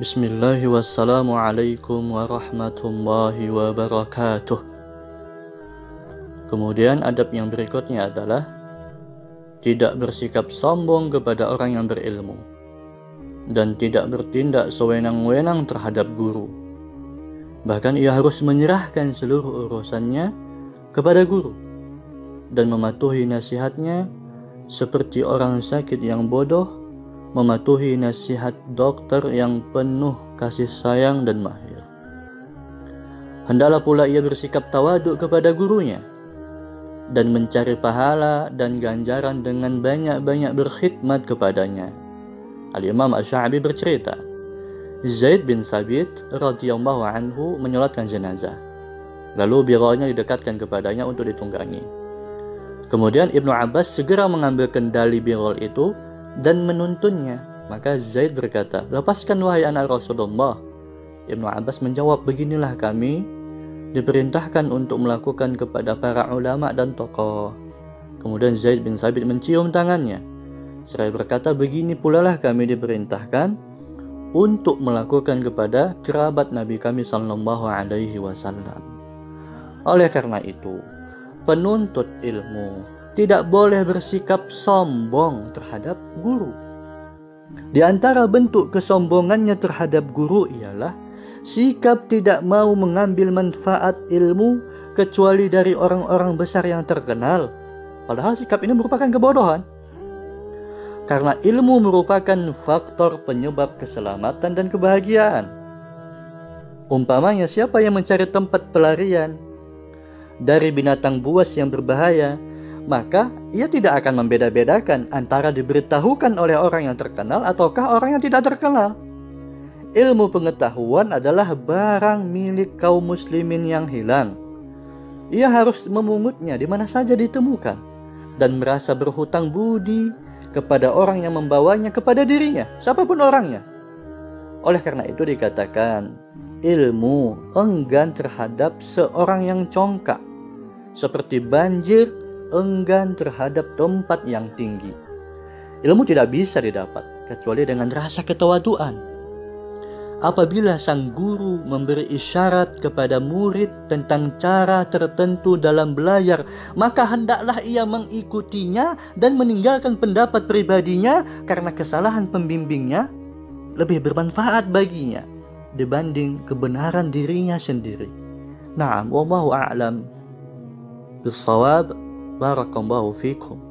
Bismillah wassalamualaikum warahmatullahi wabarakatuh. Kemudian adab yang berikutnya adalah tidak bersikap sombong kepada orang yang berilmu dan tidak bertindak sewenang-wenang terhadap guru. Bahkan ia harus menyerahkan seluruh urusannya kepada guru dan mematuhi nasihatnya seperti orang sakit yang bodoh mematuhi nasihat dokter yang penuh kasih sayang dan mahir. Hendaklah pula ia bersikap tawaduk kepada gurunya dan mencari pahala dan ganjaran dengan banyak-banyak berkhidmat kepadanya. Al-Imam Ash-Sha'bi bercerita, Zaid bin Sabit radhiyallahu anhu menyolatkan jenazah. Lalu birolnya didekatkan kepadanya untuk ditunggangi. Kemudian Ibnu Abbas segera mengambil kendali birol itu dan menuntunnya. Maka Zaid berkata, lepaskan wahai anak Rasulullah. Ibnu Abbas menjawab, beginilah kami diperintahkan untuk melakukan kepada para ulama dan tokoh. Kemudian Zaid bin Sabit mencium tangannya. Seraya berkata, begini pula lah kami diperintahkan untuk melakukan kepada kerabat Nabi kami Sallallahu Alaihi Wasallam. Oleh karena itu, penuntut ilmu tidak boleh bersikap sombong terhadap guru. Di antara bentuk kesombongannya terhadap guru ialah sikap tidak mau mengambil manfaat ilmu kecuali dari orang-orang besar yang terkenal. Padahal sikap ini merupakan kebodohan. Karena ilmu merupakan faktor penyebab keselamatan dan kebahagiaan. Umpamanya siapa yang mencari tempat pelarian dari binatang buas yang berbahaya, maka ia tidak akan membeda-bedakan antara diberitahukan oleh orang yang terkenal ataukah orang yang tidak terkenal. Ilmu pengetahuan adalah barang milik kaum muslimin yang hilang. Ia harus memungutnya di mana saja ditemukan dan merasa berhutang budi kepada orang yang membawanya kepada dirinya, siapa pun orangnya. Oleh karena itu dikatakan, ilmu enggan terhadap seorang yang congkak, seperti banjir enggan terhadap tempat yang tinggi. Ilmu tidak bisa didapat kecuali dengan rasa ketawaduan. Apabila sang guru memberi isyarat kepada murid tentang cara tertentu dalam belajar, maka hendaklah ia mengikutinya dan meninggalkan pendapat pribadinya karena kesalahan pembimbingnya lebih bermanfaat baginya dibanding kebenaran dirinya sendiri. Naam, wallahu a'lam. Bisawab. بارك الله فيكم.